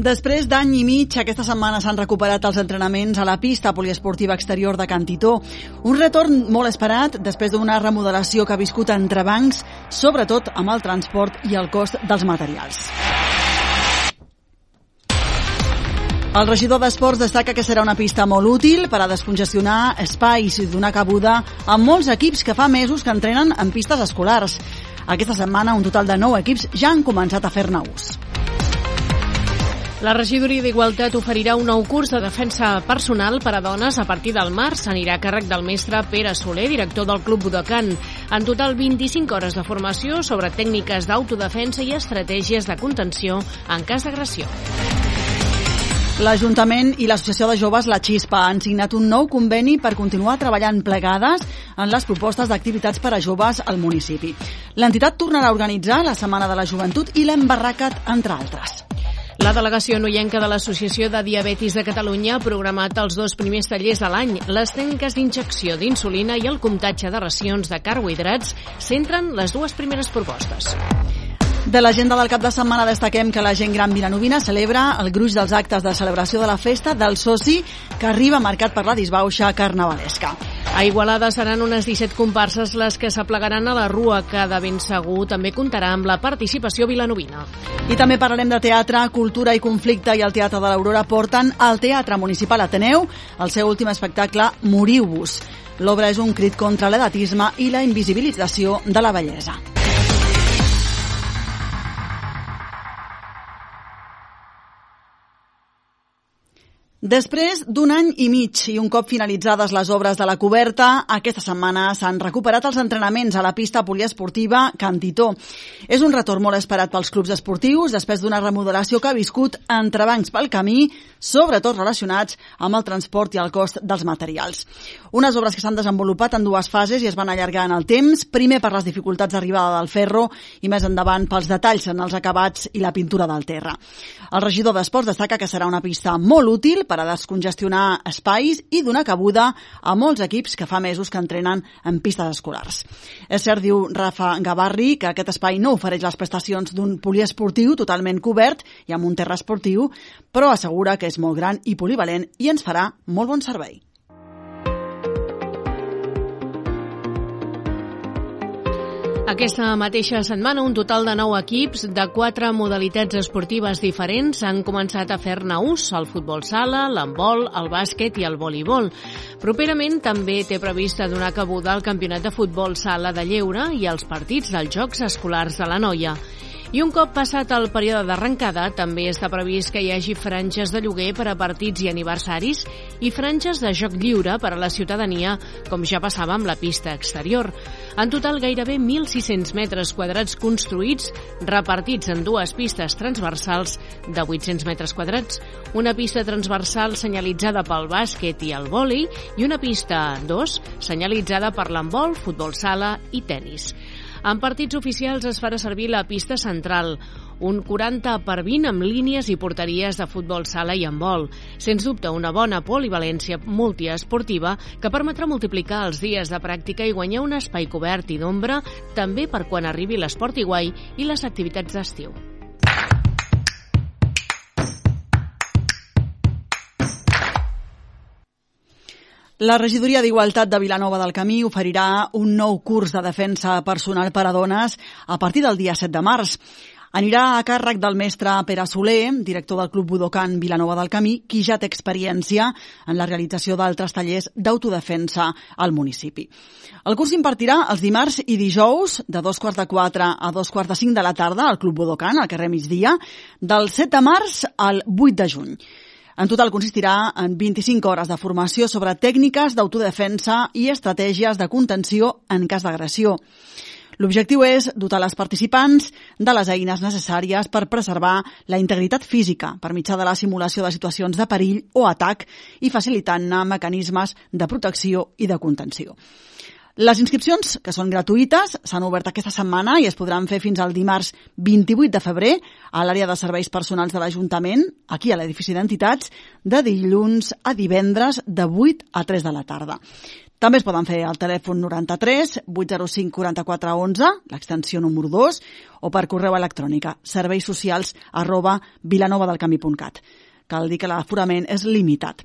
Després d'any i mig, aquesta setmana s'han recuperat els entrenaments a la pista poliesportiva exterior de Cantitó. Un retorn molt esperat després d'una remodelació que ha viscut entre bancs, sobretot amb el transport i el cost dels materials. El regidor d'Esports destaca que serà una pista molt útil per a descongestionar espais i donar cabuda a molts equips que fa mesos que entrenen en pistes escolars. Aquesta setmana un total de 9 equips ja han començat a fer-ne ús. La regidoria d'Igualtat oferirà un nou curs de defensa personal per a dones a partir del març. Anirà a càrrec del mestre Pere Soler, director del Club Budokan. En total, 25 hores de formació sobre tècniques d'autodefensa i estratègies de contenció en cas d'agressió. L'Ajuntament i l'Associació de Joves La Xispa han signat un nou conveni per continuar treballant plegades en les propostes d'activitats per a joves al municipi. L'entitat tornarà a organitzar la Setmana de la Joventut i l'Embarracat, entre altres. La delegació noienca de l'Associació de Diabetis de Catalunya ha programat els dos primers tallers de l'any. Les tècniques d'injecció d'insulina i el comptatge de racions de carbohidrats centren les dues primeres propostes. De l'agenda del cap de setmana destaquem que la gent gran vilanovina celebra el gruix dels actes de celebració de la festa del soci que arriba marcat per la disbauxa carnavalesca. A Igualada seran unes 17 comparses les que s'aplegaran a la Rua, que de ben segur també comptarà amb la participació vilanovina. I també parlarem de teatre, cultura i conflicte i el Teatre de l'Aurora porten al Teatre Municipal Ateneu el seu últim espectacle Moriu-vos. L'obra és un crit contra l'edatisme i la invisibilització de la bellesa. Després d'un any i mig i un cop finalitzades les obres de la coberta, aquesta setmana s'han recuperat els entrenaments a la pista poliesportiva Cantitó. És un retorn molt esperat pels clubs esportius després d'una remodelació que ha viscut entrebancs pel camí, sobretot relacionats amb el transport i el cost dels materials. Unes obres que s'han desenvolupat en dues fases i es van allargar en el temps, primer per les dificultats d'arribada del ferro i més endavant pels detalls en els acabats i la pintura del terra. El regidor d'Esports destaca que serà una pista molt útil per a descongestionar espais i donar cabuda a molts equips que fa mesos que entrenen en pistes escolars. És cert, diu Rafa Gavarri, que aquest espai no ofereix les prestacions d'un poliesportiu totalment cobert i amb un terra esportiu, però assegura que és molt gran i polivalent i ens farà molt bon servei. Aquesta mateixa setmana, un total de nou equips de quatre modalitats esportives diferents han començat a fer-ne ús, el futbol sala, l'handbol, el bàsquet i el voleibol. Properament també té prevista donar cabuda al campionat de futbol sala de lleure i als partits dels Jocs Escolars de la Noia. I un cop passat el període d'arrencada, també està previst que hi hagi franges de lloguer per a partits i aniversaris i franges de joc lliure per a la ciutadania, com ja passava amb la pista exterior. En total, gairebé 1.600 metres quadrats construïts, repartits en dues pistes transversals de 800 metres quadrats, una pista transversal senyalitzada pel bàsquet i el vòlei i una pista 2 senyalitzada per l'handbol, futbol sala i tennis. En partits oficials es farà servir la pista central, un 40 per 20 amb línies i porteries de futbol sala i handbol. Sens dubte, una bona polivalència multiesportiva que permetrà multiplicar els dies de pràctica i guanyar un espai cobert i d'ombra també per quan arribi l'esport iguai i les activitats d'estiu. La regidoria d'Igualtat de Vilanova del Camí oferirà un nou curs de defensa personal per a dones a partir del dia 7 de març. Anirà a càrrec del mestre Pere Soler, director del Club Budokan Vilanova del Camí, qui ja té experiència en la realització d'altres tallers d'autodefensa al municipi. El curs impartirà els dimarts i dijous de dos quarts de quatre a dos quarts de cinc de la tarda al Club Budokan, al carrer Migdia, del 7 de març al 8 de juny. En total consistirà en 25 hores de formació sobre tècniques d'autodefensa i estratègies de contenció en cas d'agressió. L'objectiu és dotar les participants de les eines necessàries per preservar la integritat física per mitjà de la simulació de situacions de perill o atac i facilitant-ne mecanismes de protecció i de contenció. Les inscripcions, que són gratuïtes, s'han obert aquesta setmana i es podran fer fins al dimarts 28 de febrer a l'àrea de serveis personals de l'Ajuntament, aquí a l'edifici d'entitats, de dilluns a divendres de 8 a 3 de la tarda. També es poden fer al telèfon 93 805 44 11, l'extensió número 2, o per correu electrònica serveissocials arroba vilanovadelcamí.cat. Cal dir que l'aforament és limitat.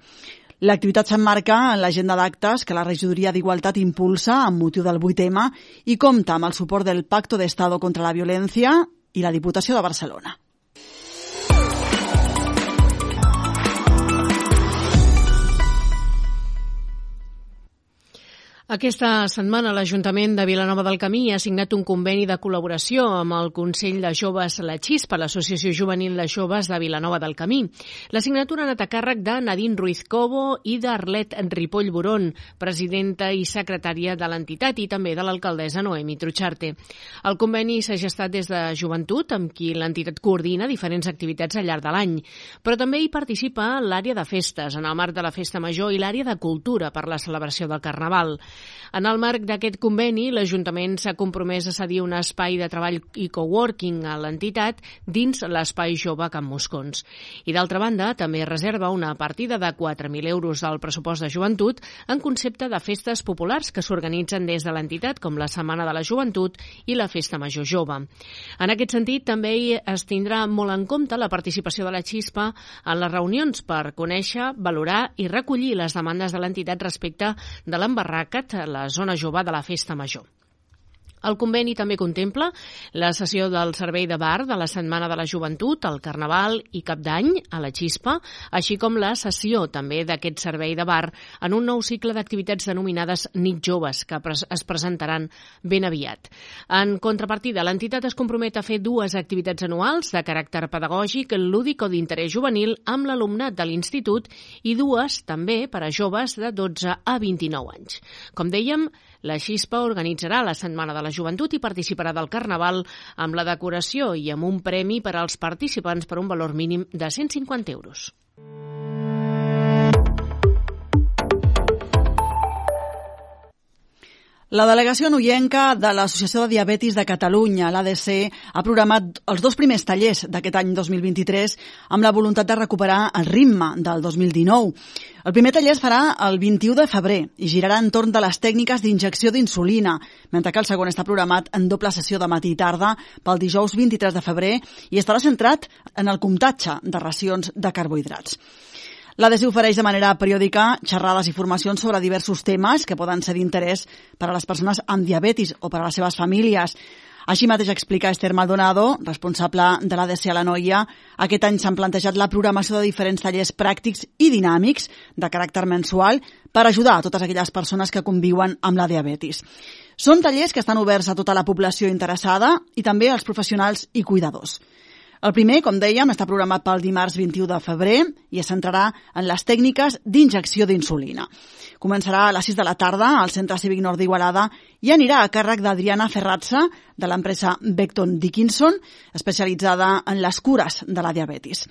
L'activitat s'emmarca en l'agenda d'actes que la Regidoria d'Igualtat impulsa amb motiu del 8M i compta amb el suport del Pacto de Estado contra la Violència i la Diputació de Barcelona. Aquesta setmana l'Ajuntament de Vilanova del Camí ha signat un conveni de col·laboració amb el Consell de Joves La Xispa, l'Associació Juvenil de Joves de Vilanova del Camí. La signatura ha anat a càrrec de Nadine Ruiz Cobo i d'Arlet Ripoll Boron, presidenta i secretària de l'entitat i també de l'alcaldessa Noemi Trucharte. El conveni s'ha gestat des de Joventut, amb qui l'entitat coordina diferents activitats al llarg de l'any, però també hi participa l'àrea de festes, en el marc de la Festa Major i l'àrea de cultura per la celebració del Carnaval. En el marc d'aquest conveni, l'Ajuntament s'ha compromès a cedir un espai de treball i coworking a l'entitat dins l'espai jove Camp Moscons. I d'altra banda, també reserva una partida de 4.000 euros al pressupost de joventut en concepte de festes populars que s'organitzen des de l'entitat, com la Setmana de la Joventut i la Festa Major Jove. En aquest sentit, també es tindrà molt en compte la participació de la Xispa en les reunions per conèixer, valorar i recollir les demandes de l'entitat respecte de l'embarracat la zona jove de la Festa Major. El conveni també contempla la sessió del servei de bar de la Setmana de la Joventut, el Carnaval i Cap d'Any a la Xispa, així com la sessió també d'aquest servei de bar en un nou cicle d'activitats denominades Nit Joves, que es presentaran ben aviat. En contrapartida, l'entitat es compromet a fer dues activitats anuals de caràcter pedagògic, lúdic o d'interès juvenil amb l'alumnat de l'institut i dues també per a joves de 12 a 29 anys. Com dèiem, la Xispa organitzarà la Setmana de la Joventut i participarà del Carnaval amb la decoració i amb un premi per als participants per un valor mínim de 150 euros. La delegació noienca de l'Associació de Diabetis de Catalunya, l'ADC, ha programat els dos primers tallers d'aquest any 2023 amb la voluntat de recuperar el ritme del 2019. El primer taller es farà el 21 de febrer i girarà entorn de les tècniques d'injecció d'insulina, mentre que el segon està programat en doble sessió de matí i tarda pel dijous 23 de febrer i estarà centrat en el comptatge de racions de carbohidrats. L'ADC ofereix de manera periòdica xerrades i formacions sobre diversos temes que poden ser d'interès per a les persones amb diabetis o per a les seves famílies. Així mateix explica Esther Maldonado, responsable de l'ADC a la Noia, aquest any s'han plantejat la programació de diferents tallers pràctics i dinàmics de caràcter mensual per ajudar a totes aquelles persones que conviuen amb la diabetis. Són tallers que estan oberts a tota la població interessada i també als professionals i cuidadors. El primer, com dèiem, està programat pel dimarts 21 de febrer i es centrarà en les tècniques d'injecció d'insulina. Començarà a les 6 de la tarda al Centre Cívic Nord d'Igualada i anirà a càrrec d'Adriana Ferratza, de l'empresa Beckton Dickinson, especialitzada en les cures de la diabetis.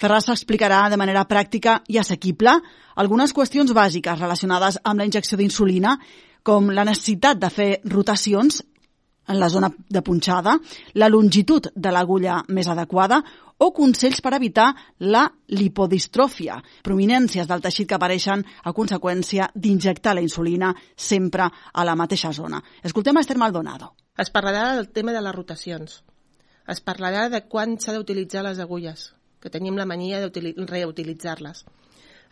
Ferratza explicarà de manera pràctica i assequible algunes qüestions bàsiques relacionades amb la injecció d'insulina, com la necessitat de fer rotacions en la zona de punxada, la longitud de l'agulla més adequada o consells per evitar la lipodistròfia, prominències del teixit que apareixen a conseqüència d'injectar la insulina sempre a la mateixa zona. Escoltem a Esther Maldonado. Es parlarà del tema de les rotacions. Es parlarà de quan s'ha d'utilitzar les agulles, que tenim la mania de reutilitzar-les.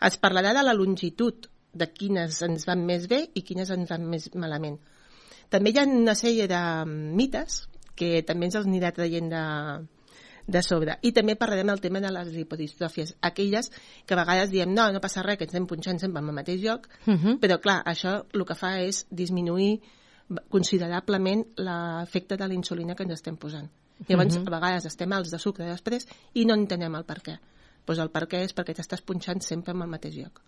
Es parlarà de la longitud, de quines ens van més bé i quines ens van més malament també hi ha una sèrie de mites que també ens els anirà traient de, de sobre. I també parlarem del tema de les lipodistròfies, aquelles que a vegades diem no, no passa res, que ens anem punxant sempre al mateix lloc, uh mhm. -huh. però clar, això el que fa és disminuir considerablement l'efecte de la insulina que ens estem posant. Llavors, uh mhm. -huh. a vegades estem alts de sucre després i no entenem el per què. Pues el per què és perquè t'estàs punxant sempre en el mateix lloc.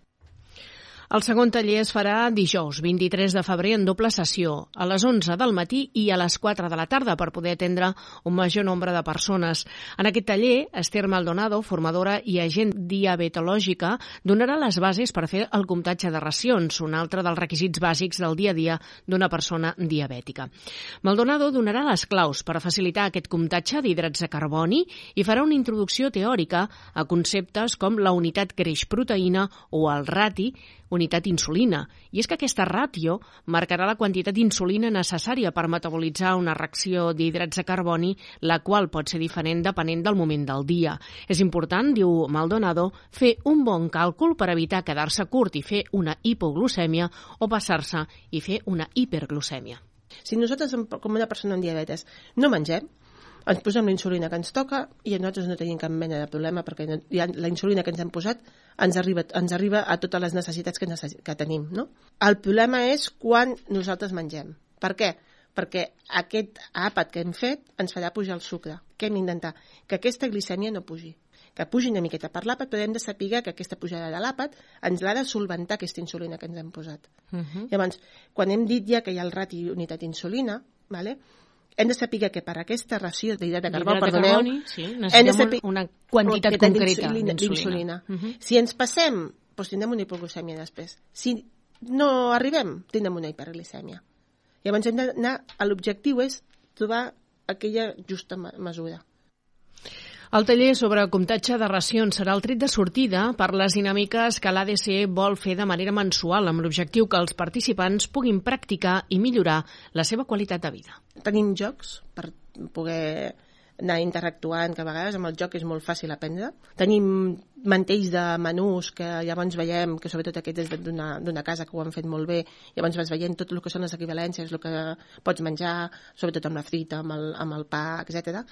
El segon taller es farà dijous, 23 de febrer, en doble sessió, a les 11 del matí i a les 4 de la tarda, per poder atendre un major nombre de persones. En aquest taller, Esther Maldonado, formadora i agent diabetològica, donarà les bases per fer el comptatge de racions, un altre dels requisits bàsics del dia a dia d'una persona diabètica. Maldonado donarà les claus per facilitar aquest comptatge d'hidrats de carboni i farà una introducció teòrica a conceptes com la unitat greix-proteïna o el rati, unitat insulina. I és que aquesta ràtio marcarà la quantitat d'insulina necessària per metabolitzar una reacció d'hidrats de carboni, la qual pot ser diferent depenent del moment del dia. És important, diu Maldonado, fer un bon càlcul per evitar quedar-se curt i fer una hipoglucèmia o passar-se i fer una hiperglucèmia. Si nosaltres, com una persona amb diabetes, no mengem, ens posem la insulina que ens toca i nosaltres no tenim cap mena de problema perquè ja la insulina que ens hem posat ens arriba, ens arriba a totes les necessitats que, necessi que tenim. No? El problema és quan nosaltres mengem. Per què? Perquè aquest àpat que hem fet ens farà pujar el sucre. Què hem d'intentar? Que aquesta glicèmia no pugi que pugi una miqueta per l'àpat, però hem de saber que aquesta pujada de l'àpat ens l'ha de solventar aquesta insulina que ens hem posat. Uh -huh. Llavors, quan hem dit ja que hi ha el rati unitat insulina, vale? Hem de saber que per aquesta ració d'hidrat de carbó, perdoneu, carboni, sí, hem de saber una quantitat concreta d'insulina. Uh -huh. Si ens passem, doncs tindrem una hipoglucèmia després. Si no arribem, tindrem una hiperglicèmia. Llavors hem d'anar, l'objectiu és trobar aquella justa mesura. El taller sobre comptatge de racions serà el tret de sortida per les dinàmiques que l'ADC vol fer de manera mensual amb l'objectiu que els participants puguin practicar i millorar la seva qualitat de vida. Tenim jocs per poder anar interactuant, que a vegades amb el joc és molt fàcil aprendre. Tenim mantells de menús que llavors veiem, que sobretot aquest és d'una casa que ho han fet molt bé, llavors vas veient tot el que són les equivalències, el que pots menjar, sobretot amb la frita, amb el, amb el pa, etc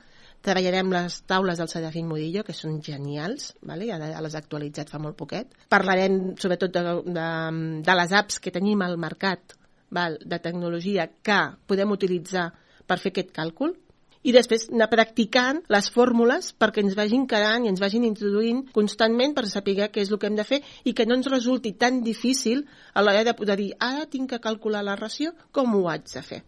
Treballarem les taules del Serafín Murillo, que són genials, vale? ja les ha actualitzat fa molt poquet. Parlarem sobretot de, de, de les apps que tenim al mercat val? de tecnologia que podem utilitzar per fer aquest càlcul, i després anar practicant les fórmules perquè ens vagin quedant i ens vagin introduint constantment per saber què és el que hem de fer i que no ens resulti tan difícil a l'hora de poder dir ara tinc que calcular la ració, com ho haig de fer?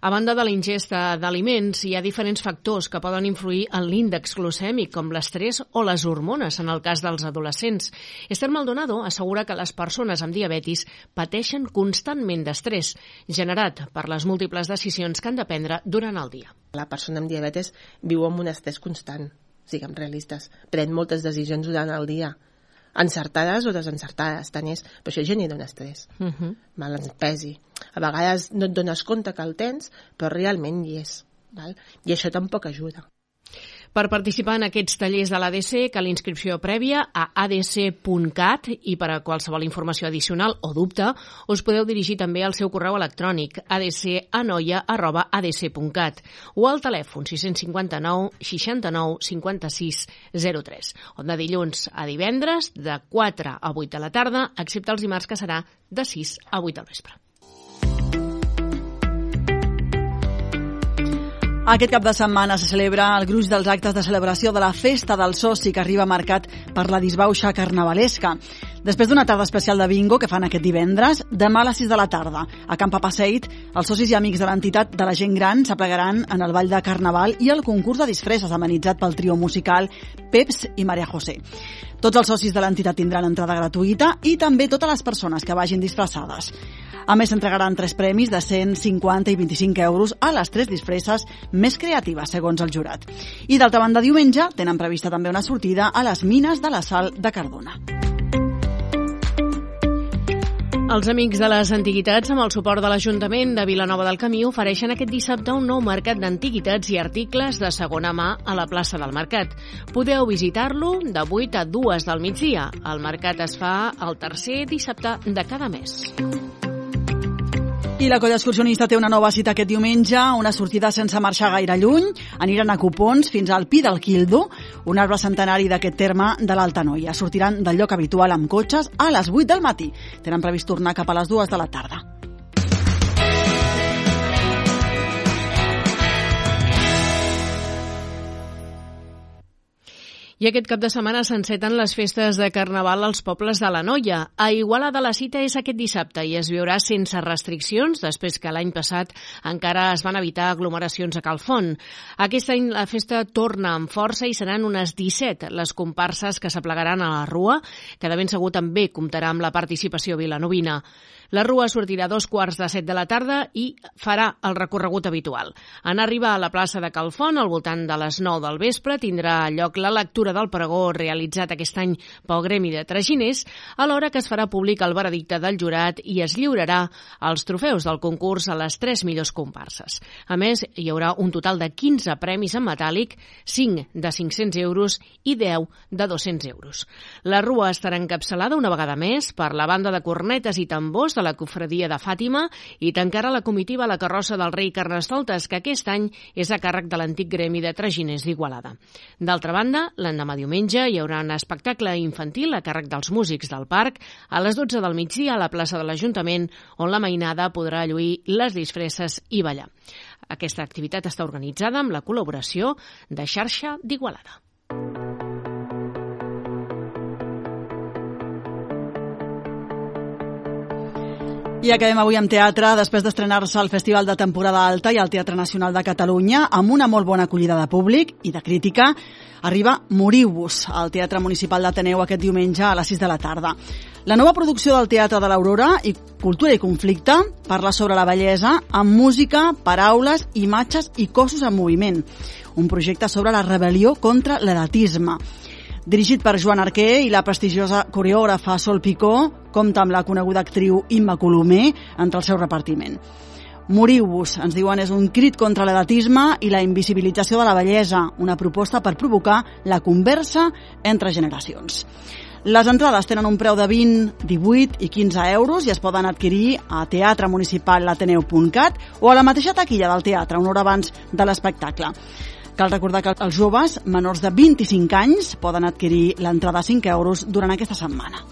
A banda de la ingesta d'aliments, hi ha diferents factors que poden influir en l'índex glucèmic, com l'estrès o les hormones, en el cas dels adolescents. Esther Maldonado assegura que les persones amb diabetis pateixen constantment d'estrès, generat per les múltiples decisions que han de prendre durant el dia. La persona amb diabetes viu amb un estrès constant, siguem realistes. Pren moltes decisions durant el dia encertades o desencertades, tant és, però això genera un estrès, uh mhm. -huh. mal ens pesi. A vegades no et dones compte que el tens, però realment hi és, val? i això tampoc ajuda. Per participar en aquests tallers de l'ADC cal inscripció prèvia a adc.cat i per a qualsevol informació addicional o dubte us podeu dirigir també al seu correu electrònic adcanoia.adc.cat o al telèfon 659 69 56 03 on de dilluns a divendres de 4 a 8 de la tarda excepte els dimarts que serà de 6 a 8 del vespre. Aquest cap de setmana se celebra el gruix dels actes de celebració de la Festa del Soci que arriba marcat per la disbauxa carnavalesca. Després d'una tarda especial de bingo que fan aquest divendres, demà a les 6 de la tarda, a Camp Papaseit, els socis i amics de l'entitat de la gent gran s'aplegaran en el ball de Carnaval i el concurs de disfresses amenitzat pel trio musical Peps i Maria José. Tots els socis de l'entitat tindran entrada gratuïta i també totes les persones que vagin disfressades. A més, s'entregaran tres premis de 150 i 25 euros a les tres disfresses més creatives, segons el jurat. I d'altra banda, diumenge tenen prevista també una sortida a les mines de la Sal de Cardona. Els amics de les antiguitats, amb el suport de l'Ajuntament de Vilanova del Camí, ofereixen aquest dissabte un nou mercat d'antiguitats i articles de segona mà a la plaça del Mercat. Podeu visitar-lo de 8 a 2 del migdia. El mercat es fa el tercer dissabte de cada mes. I la colla excursionista té una nova cita aquest diumenge, una sortida sense marxar gaire lluny. Aniran a Cupons fins al Pi del Quildo, un arbre centenari d'aquest terme de l'Alta Noia. Sortiran del lloc habitual amb cotxes a les 8 del matí. Tenen previst tornar cap a les 2 de la tarda. I aquest cap de setmana s'enceten les festes de Carnaval als pobles de la Noia. A Iguala de la Cita és aquest dissabte i es viurà sense restriccions després que l'any passat encara es van evitar aglomeracions a Calfont. Aquest any la festa torna amb força i seran unes 17 les comparses que s'aplegaran a la Rua, que de ben segur també comptarà amb la participació vilanovina. La rua sortirà a dos quarts de set de la tarda i farà el recorregut habitual. En arribar a la plaça de Calfont, al voltant de les 9 del vespre, tindrà lloc la lectura del pregó realitzat aquest any pel Gremi de Traginers, alhora que es farà públic el veredicte del jurat i es lliurarà els trofeus del concurs a les tres millors comparses. A més, hi haurà un total de 15 premis en metàl·lic, 5 de 500 euros i 10 de 200 euros. La rua estarà encapçalada una vegada més per la banda de cornetes i tambors de la cofradia de Fàtima i tancarà la comitiva la carrossa del rei Carnestoltes, que aquest any és a càrrec de l'antic gremi de traginers d'Igualada. D'altra banda, l'endemà diumenge hi haurà un espectacle infantil a càrrec dels músics del parc a les 12 del migdia a la plaça de l'Ajuntament, on la mainada podrà lluir les disfresses i ballar. Aquesta activitat està organitzada amb la col·laboració de xarxa d'Igualada. I acabem avui amb teatre, després d'estrenar-se al Festival de Temporada Alta i al Teatre Nacional de Catalunya, amb una molt bona acollida de públic i de crítica, arriba Moriu-vos al Teatre Municipal d'Ateneu aquest diumenge a les 6 de la tarda. La nova producció del Teatre de l'Aurora i Cultura i Conflicte parla sobre la bellesa amb música, paraules, imatges i cossos en moviment. Un projecte sobre la rebel·lió contra l'edatisme. Dirigit per Joan Arquer i la prestigiosa coreògrafa Sol Picó, compta amb la coneguda actriu Imma Colomer entre el seu repartiment. Moriu-vos, ens diuen, és un crit contra l'edatisme i la invisibilització de la bellesa, una proposta per provocar la conversa entre generacions. Les entrades tenen un preu de 20, 18 i 15 euros i es poden adquirir a teatremunicipalateneu.cat o a la mateixa taquilla del teatre, una hora abans de l'espectacle. Cal recordar que els joves menors de 25 anys poden adquirir l'entrada a 5 euros durant aquesta setmana.